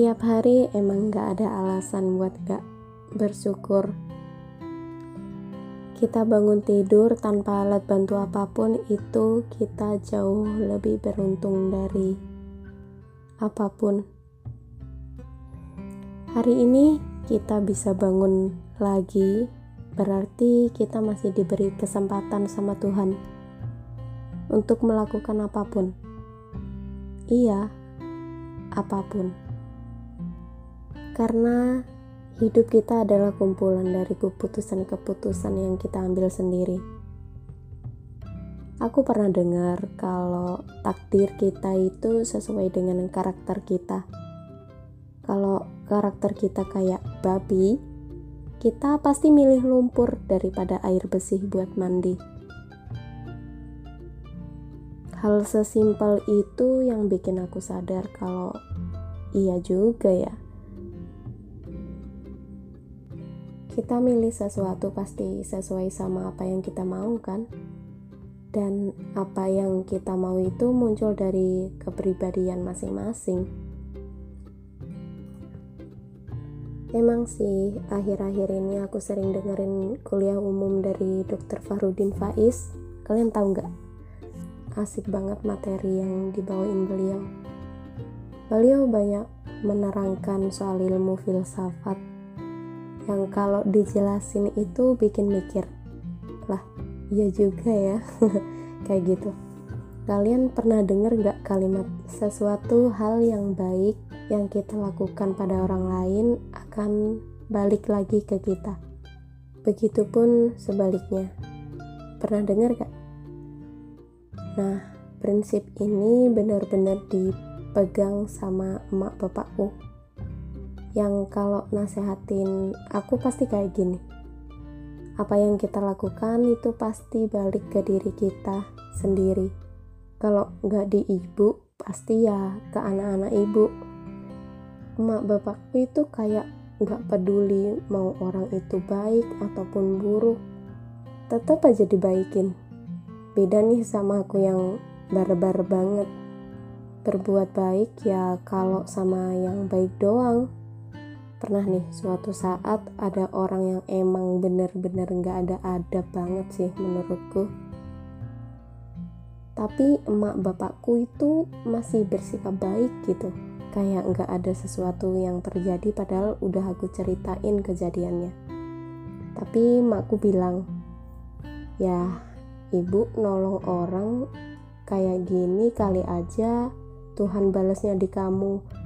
Tiap hari emang gak ada alasan buat gak bersyukur. Kita bangun tidur tanpa alat bantu apa pun itu kita jauh lebih beruntung dari apa pun. Hari ini kita bisa bangun lagi, berarti kita masih diberi kesempatan sama Tuhan untuk melakukan apa pun. Iya, apa pun. Karena hidup kita adalah kumpulan dari keputusan-keputusan yang kita ambil sendiri. Aku pernah dengar kalau takdir kita itu sesuai dengan karakter kita. Kalau karakter kita kayak babi, kita pasti milih lumpur daripada air bersih buat mandi. Hal sesimpel itu yang bikin aku sadar kalau iya juga ya kita milih sesuatu pasti sesuai sama apa yang kita mau kan dan apa yang kita mau itu muncul dari kepribadian masing-masing Emang sih, akhir-akhir ini aku sering dengerin kuliah umum dari Dr. Farudin Faiz. Kalian tahu nggak? Asik banget materi yang dibawain beliau. Beliau banyak menerangkan soal ilmu filsafat yang kalau dijelasin itu bikin mikir lah iya juga ya. Kayak gitu. Kalian pernah dengar gak kalimat sesuatu hal yang baik yang kita lakukan pada orang lain akan balik lagi ke kita. Begitupun sebaliknya. Pernah dengar gak nah prinsip ini benar-benar dipegang sama emak bapakku yang kalau nasehatin aku pasti kayak gini. Apa yang kita lakukan itu pasti balik ke diri kita sendiri. Kalau nggak di ibu pasti ya ke anak-anak ibu. Emak bapakku itu kayak nggak peduli mau orang itu baik ataupun buruk. Tetap aja dibaikin. Beda nih sama aku yang barbar banget. Berbuat baik ya kalau sama yang baik doang pernah nih suatu saat ada orang yang emang bener-bener gak ada adab banget sih menurutku. Tapi emak bapakku itu masih bersikap baik gitu. Kayak gak ada sesuatu yang terjadi padahal udah aku ceritain kejadiannya. Tapi emakku bilang ya ibu nolong orang kayak gini kali aja Tuhan balasnya di kamu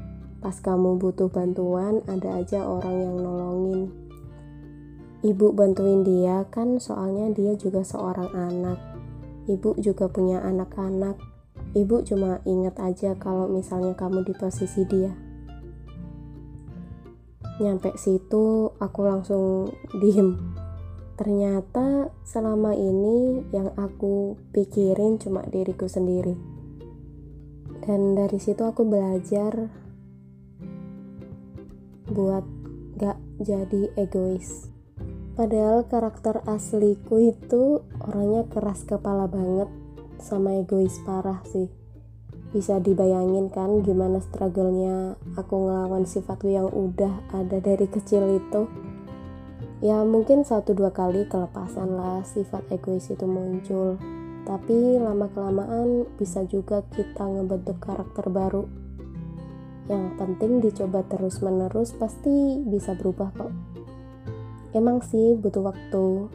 Pas kamu butuh bantuan, ada aja orang yang nolongin. Ibu bantuin dia kan soalnya dia juga seorang anak. Ibu juga punya anak-anak. Ibu cuma ingat aja kalau misalnya kamu di posisi dia. Nyampe situ aku langsung diem. Ternyata selama ini yang aku pikirin cuma diriku sendiri. Dan dari situ aku belajar buat gak jadi egois. Padahal karakter asliku itu orangnya keras kepala banget sama egois parah sih. Bisa dibayangin kan gimana struggle-nya aku ngelawan sifatku yang udah ada dari kecil itu. Ya mungkin satu dua kali kelepasan lah sifat egois itu muncul. Tapi lama kelamaan bisa juga kita ngebentuk karakter baru yang penting dicoba terus-menerus pasti bisa berubah kok. Emang sih butuh waktu,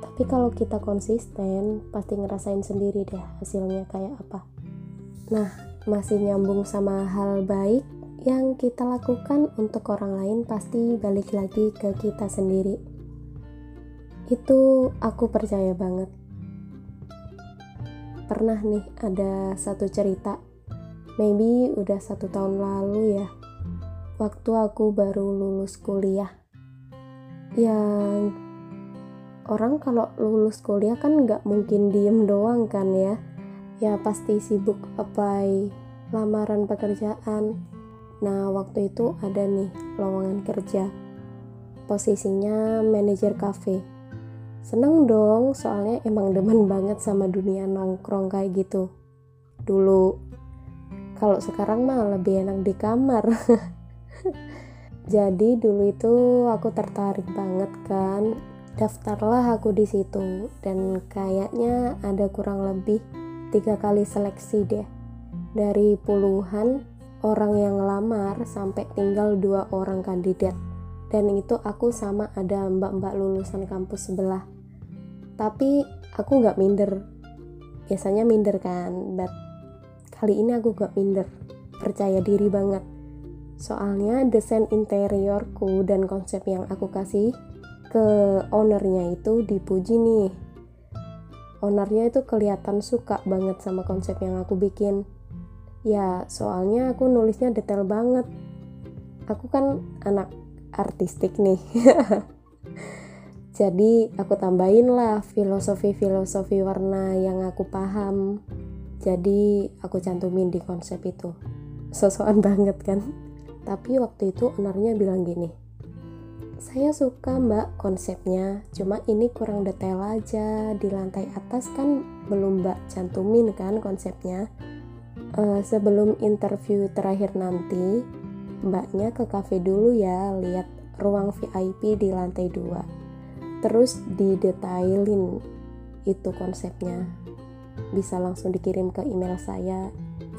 tapi kalau kita konsisten pasti ngerasain sendiri deh hasilnya kayak apa. Nah, masih nyambung sama hal baik yang kita lakukan untuk orang lain pasti balik lagi ke kita sendiri. Itu aku percaya banget. Pernah nih ada satu cerita maybe udah satu tahun lalu ya waktu aku baru lulus kuliah. Yang orang kalau lulus kuliah kan nggak mungkin diem doang kan ya. Ya pasti sibuk apply lamaran pekerjaan. Nah waktu itu ada nih lowongan kerja. Posisinya manajer cafe seneng dong soalnya emang demen banget sama dunia nongkrong kayak gitu. Dulu kalau sekarang mah lebih enak di kamar. Jadi dulu itu aku tertarik banget kan. Daftarlah aku di situ dan kayaknya ada kurang lebih tiga kali seleksi deh. Dari puluhan orang yang lamar sampai tinggal dua orang kandidat. Dan itu aku sama ada mbak-mbak lulusan kampus sebelah. Tapi aku nggak minder. Biasanya minder kan but kali ini aku gak minder. Percaya diri banget. Soalnya desain interiorku dan konsep yang aku kasih ke ownernya itu dipuji nih. Ownernya itu kelihatan suka banget sama konsep yang aku bikin. Ya soalnya aku nulisnya detail banget. Aku kan anak artistik nih. Jadi aku tambahin lah filosofi-filosofi warna yang aku paham jadi aku cantumin di konsep itu. Sosokan banget kan? Tapi waktu itu ownernya bilang gini saya suka mbak konsepnya. Cuma ini kurang detail aja. Di lantai atas kan belum mbak cantumin kan konsepnya. Uh, sebelum interview terakhir nanti mbaknya ke cafe dulu ya lihat ruang VIP di lantai 2 terus didetailin itu konsepnya bisa langsung dikirim ke email saya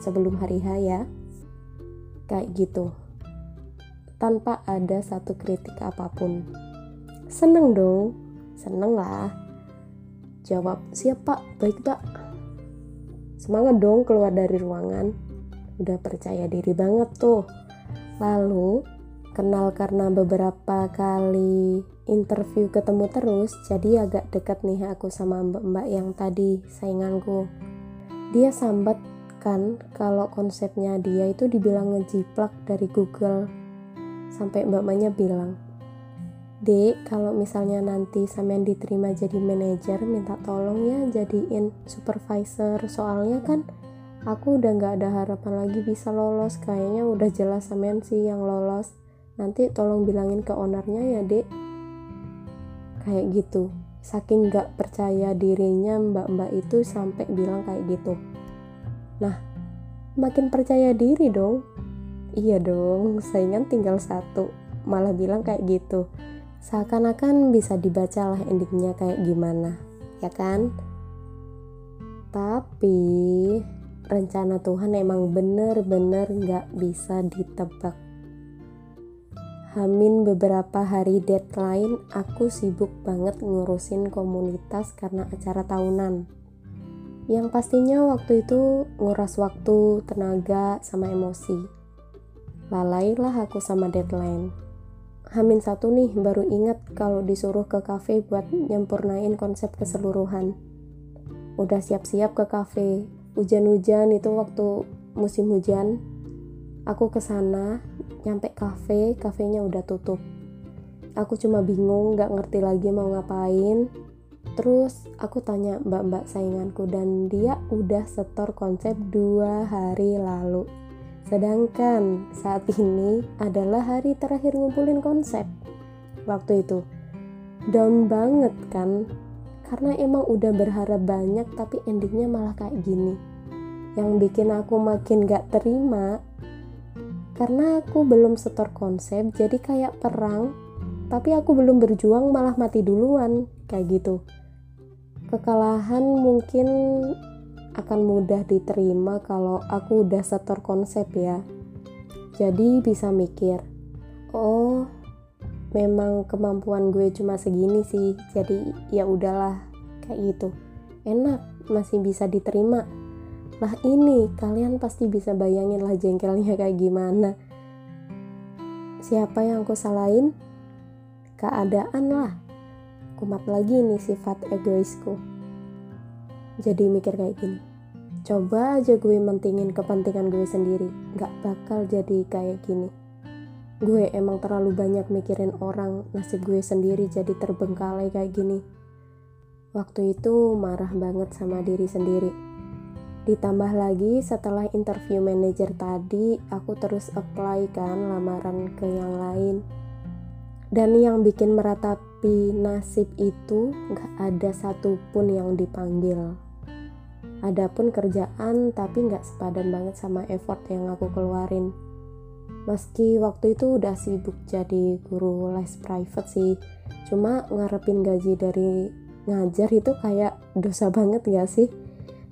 sebelum hari H ya kayak gitu tanpa ada satu kritik apa pun. Seneng dong, seneng lah. Jawab, siap pak, baik pak. Semangat dong keluar dari ruangan. Udah percaya diri banget tuh. Lalu, kenal karena beberapa kali interview ketemu terus, jadi agak dekat nih aku sama mbak-mbak yang tadi sainganku. Dia sambat kan kalau konsepnya dia itu dibilang ngejiplak dari Google sampai mbaknya bilang Dek, kalau misalnya nanti sampean diterima jadi manajer, minta tolong ya jadiin supervisor. Soalnya kan aku udah nggak ada harapan lagi bisa lolos. Kayaknya udah jelas sampean sih yang lolos. Nanti tolong bilangin ke ownernya ya, Dek. Kayak gitu. Saking nggak percaya dirinya mbak-mbak itu sampai bilang kayak gitu. Nah, makin percaya diri dong. Iya dong saingan tinggal satu. Malah bilang kayak gitu. Seakan-akan bisa dibaca lah endingnya kayak gimana ya kan? Tapi rencana Tuhan emang bener-bener gak bisa ditebak Hamin beberapa hari deadline, aku sibuk banget ngurusin komunitas karena acara tahunan. Yang pastinya waktu itu nguras waktu, tenaga, sama emosi lalailah aku sama deadline. Hamin satu nih baru ingat kalau disuruh ke cafe buat nyempurnain konsep keseluruhan. Udah siap-siap ke cafe. Hujan-hujan itu waktu musim hujan. Aku ke sana, nyampe cafe, kafenya udah tutup. Aku cuma bingung, gak ngerti lagi mau ngapain. Terus aku tanya mbak-mbak sainganku dan dia udah setor konsep dua hari lalu. Sedangkan saat ini adalah hari terakhir ngumpulin konsep. Waktu itu down banget kan? Karena emang udah berharap banyak tapi endingnya malah kayak gini. Yang bikin aku makin gak terima karena aku belum setor konsep jadi kayak perang tapi aku belum berjuang malah mati duluan kayak gitu kekalahan mungkin akan mudah diterima kalau aku udah setor konsep ya. Jadi bisa mikir, oh memang kemampuan gue cuma segini sih, jadi ya udahlah kayak gitu. Enak, masih bisa diterima. Lah ini kalian pasti bisa bayangin lah jengkelnya kayak gimana. Siapa yang aku salahin? Keadaan lah. Kumat lagi nih sifat egoisku. Jadi mikir kayak gini. Coba aja gue mentingin kepentingan gue sendiri. Gak bakal jadi kayak gini. Gue emang terlalu banyak mikirin orang. Nasib gue sendiri jadi terbengkalai kayak gini. Waktu itu marah banget sama diri sendiri ditambah lagi setelah interview manajer tadi aku terus apply kan lamaran ke yang lain. Dan yang bikin meratapi nasib itu gak ada satupun yang dipanggil. Adapun kerjaan tapi nggak sepadan banget sama effort yang aku keluarin. meski waktu itu udah sibuk jadi guru les private sih cuma ngarepin gaji dari ngajar itu kayak dosa banget gak sih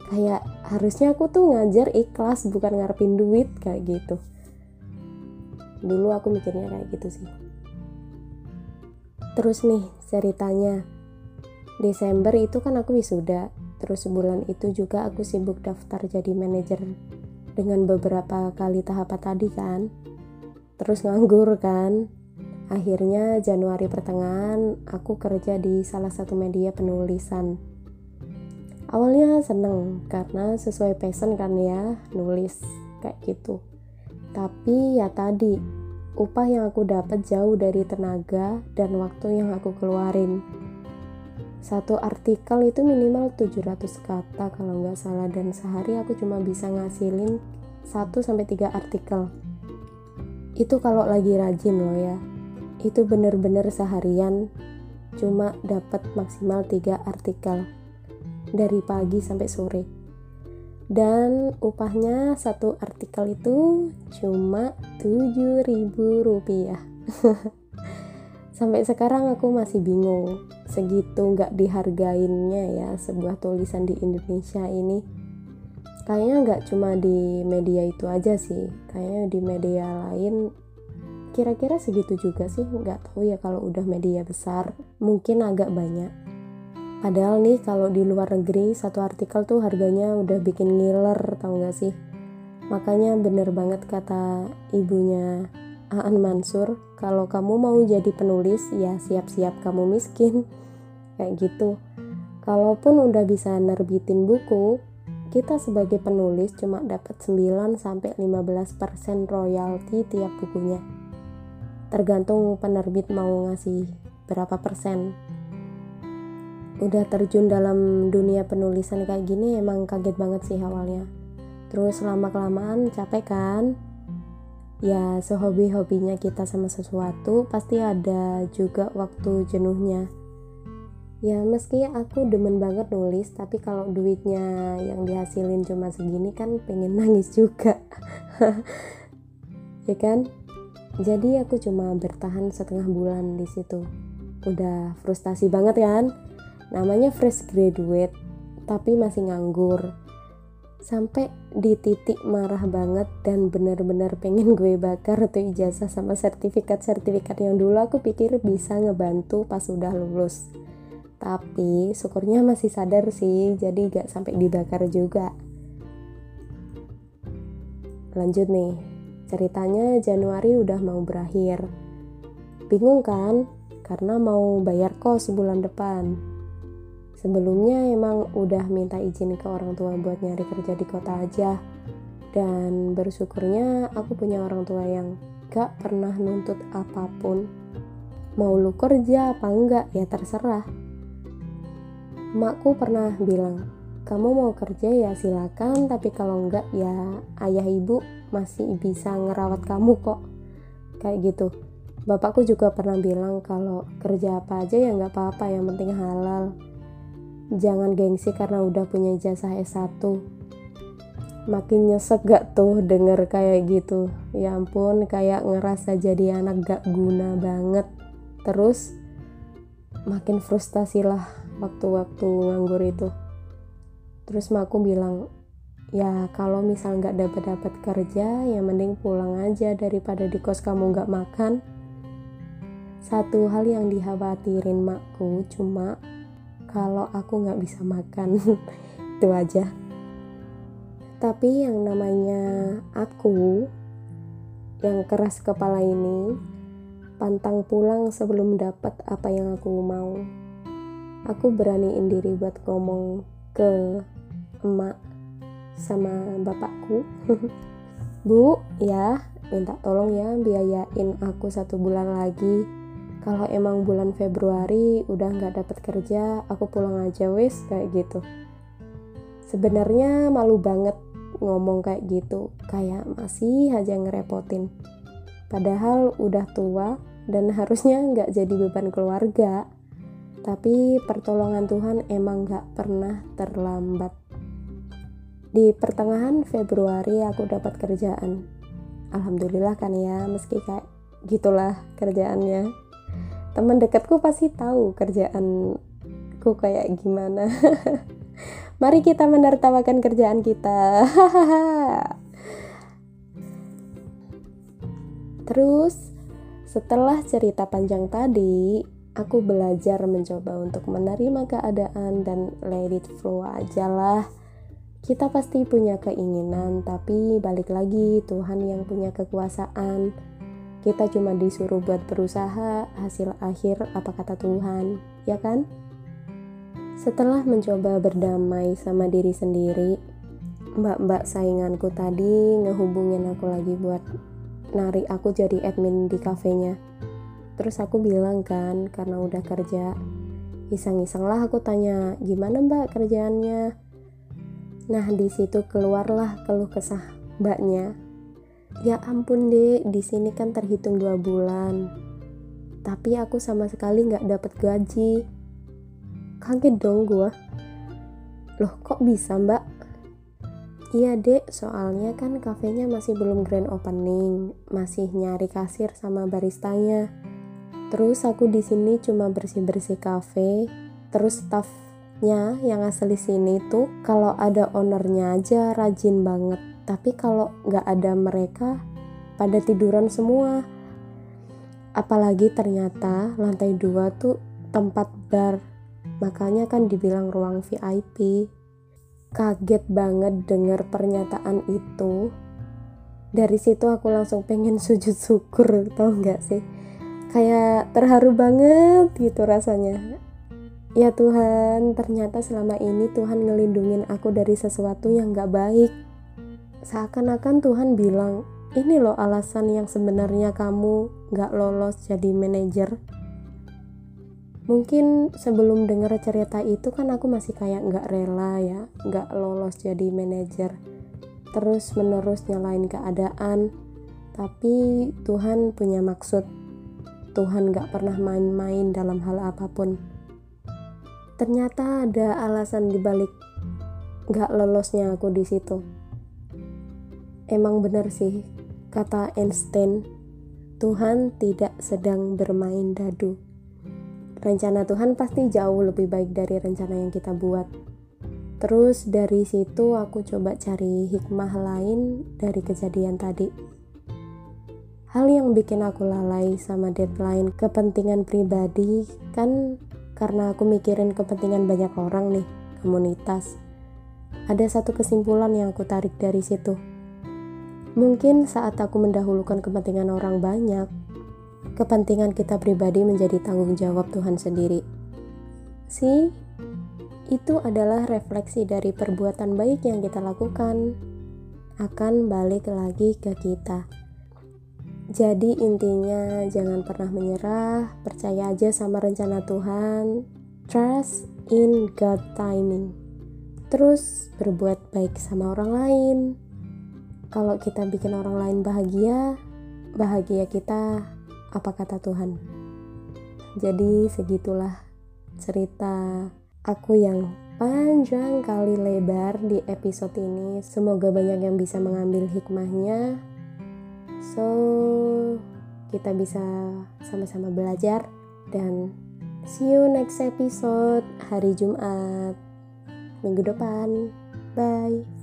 kayak harusnya aku tuh ngajar ikhlas bukan ngarepin duit kayak gitu. Dulu aku mikirnya kayak gitu sih. Terus nih ceritanya. Desember itu kan aku wisuda terus sebulan itu juga aku sibuk daftar jadi manajer dengan beberapa kali tahapan tadi kan. Terus nganggur kan. Akhirnya Januari pertengahan aku kerja di salah satu media penulisan awalnya seneng karena sesuai passion kan ya nulis kayak gitu tapi ya tadi upah yang aku dapat jauh dari tenaga dan waktu yang aku keluarin satu artikel itu minimal 700 kata kalau nggak salah dan sehari aku cuma bisa ngasilin 1 sampai 3 artikel. Itu kalau lagi rajin loh ya. Itu bener-bener seharian cuma dapat maksimal 3 artikel dari pagi sampai sore. Dan upahnya satu artikel itu cuma 7000 rupiah. sampai sekarang aku masih bingung segitu nggak dihargainnya ya sebuah tulisan di Indonesia ini kayaknya nggak cuma di media itu aja sih kayaknya di media lain kira-kira segitu juga sih nggak tahu ya kalau udah media besar mungkin agak banyak padahal nih kalau di luar negeri satu artikel tuh harganya udah bikin ngiler tau nggak sih makanya bener banget kata ibunya Aan Mansur, kalau kamu mau jadi penulis, ya siap-siap kamu miskin. Kayak gitu. Kalaupun udah bisa nerbitin buku, kita sebagai penulis cuma dapat 9 sampai 15% royalti tiap bukunya. Tergantung penerbit mau ngasih berapa persen. Udah terjun dalam dunia penulisan kayak gini emang kaget banget sih awalnya. Terus lama-kelamaan capek kan? ya sehobi-hobinya kita sama sesuatu pasti ada juga waktu jenuhnya. Ya meski aku demen banget nulis tapi kalau duitnya yang dihasilin cuma segini kan pengen nangis juga. Ya kan? Jadi aku cuma bertahan setengah bulan di situ. Udah frustasi banget kan namanya fresh graduate tapi masih nganggur. Sampai di titik marah banget dan benar-benar pengen gue bakar tuh ijazah sama sertifikat-sertifikat yang dulu aku pikir bisa ngebantu pas udah lulus. Tapi syukurnya masih sadar sih jadi gak sampai dibakar juga. Lanjut nih ceritanya Januari udah mau berakhir. Bingung kan? Karena mau bayar kos bulan depan Sebelumnya emang udah minta izin ke orang tua buat nyari kerja di kota aja. Dan bersyukurnya aku punya orang tua yang gak pernah nuntut apa pun. Mau lu kerja apa enggak ya terserah. Makku pernah bilang, kamu mau kerja ya silakan, tapi kalau enggak ya ayah ibu masih bisa ngerawat kamu kok. Kayak gitu. Bapakku juga pernah bilang kalau kerja apa aja ya nggak apa-apa, yang penting halal jangan gengsi karena udah punya ijazah S1 makin nyesek gak tuh denger kayak gitu? Ya ampun kayak ngerasa jadi anak gak guna banget. Terus makin frustasi lah waktu-waktu nganggur itu. Terus aku bilang ya kalau misal nggak dapat dapat kerja ya mending pulang aja daripada di kos kamu nggak makan. Satu hal yang dikhawatirin makku cuma kalau aku nggak bisa makan itu aja. Tapi yang namanya aku yang keras kepala ini pantang pulang sebelum dapat apa yang aku mau. Aku beraniin diri buat ngomong ke emak sama bapakku. Bu ya minta tolong ya biayain aku satu bulan lagi kalau emang bulan Februari udah nggak dapat kerja aku pulang aja wes kayak gitu. Sebenarnya malu banget ngomong kayak gitu. Kayak masih aja ngerepotin. Padahal udah tua dan harusnya nggak jadi beban keluarga. Tapi pertolongan Tuhan emang nggak pernah terlambat. Di pertengahan Februari aku dapat kerjaan. Alhamdulillah kan ya meski kayak gitulah kerjaannya teman dekatku pasti tahu kerjaanku kayak gimana. Mari kita menertawakan kerjaan kita. Terus setelah cerita panjang tadi aku belajar mencoba untuk menerima keadaan dan let it flow aja lah. Kita pasti punya keinginan, tapi balik lagi Tuhan yang punya kekuasaan. Kita cuma disuruh buat berusaha, hasil akhir apa kata Tuhan, ya kan? Setelah mencoba berdamai sama diri sendiri, mbak-mbak sainganku tadi ngehubungin aku lagi buat narik aku jadi admin di kafenya. Terus aku bilang kan, karena udah kerja, iseng-iseng lah aku tanya, gimana mbak kerjaannya? Nah, di situ keluarlah keluh kesah mbaknya. Ya ampun deh, di sini kan terhitung dua bulan. Tapi aku sama sekali nggak dapat gaji. Kaget dong gue. Loh kok bisa mbak? Iya dek, soalnya kan kafenya masih belum grand opening, masih nyari kasir sama baristanya. Terus aku di sini cuma bersih-bersih kafe, terus staff nya yang asli sini tuh kalau ada ownernya aja rajin banget tapi kalau nggak ada mereka pada tiduran semua. Apalagi ternyata lantai dua tuh tempat bar. Makanya kan dibilang ruang VIP kaget banget dengar pernyataan itu. Dari situ aku langsung pengen sujud syukur tau nggak sih? Kayak terharu banget gitu rasanya. Ya Tuhan, ternyata selama ini Tuhan ngelindungin aku dari sesuatu yang gak baik. Seakan-akan Tuhan bilang, ini loh alasan yang sebenarnya kamu gak lolos jadi manajer. Mungkin sebelum denger cerita itu kan aku masih kayak gak rela ya, gak lolos jadi manajer. Terus menerus nyalain keadaan, tapi Tuhan punya maksud. Tuhan gak pernah main-main dalam hal apa pun ternyata ada alasan dibalik gak lolosnya aku di situ. Emang benar sih, kata Einstein, Tuhan tidak sedang bermain dadu. Rencana Tuhan pasti jauh lebih baik dari rencana yang kita buat. Terus dari situ aku coba cari hikmah lain dari kejadian tadi. Hal yang bikin aku lalai sama deadline kepentingan pribadi kan karena aku mikirin kepentingan banyak orang nih, komunitas. Ada satu kesimpulan yang aku tarik dari situ. Mungkin saat aku mendahulukan kepentingan orang banyak, kepentingan kita pribadi menjadi tanggung jawab Tuhan sendiri. Si, itu adalah refleksi dari perbuatan baik yang kita lakukan akan balik lagi ke kita. Jadi intinya jangan pernah menyerah, percaya aja sama rencana Tuhan, trust in God timing. Terus berbuat baik sama orang lain. Kalau kita bikin orang lain bahagia, bahagia kita apa kata Tuhan. Jadi segitulah cerita aku yang panjang kali lebar di episode ini. Semoga banyak yang bisa mengambil hikmahnya So, kita bisa sama-sama belajar dan see you next episode hari Jumat minggu depan. Bye.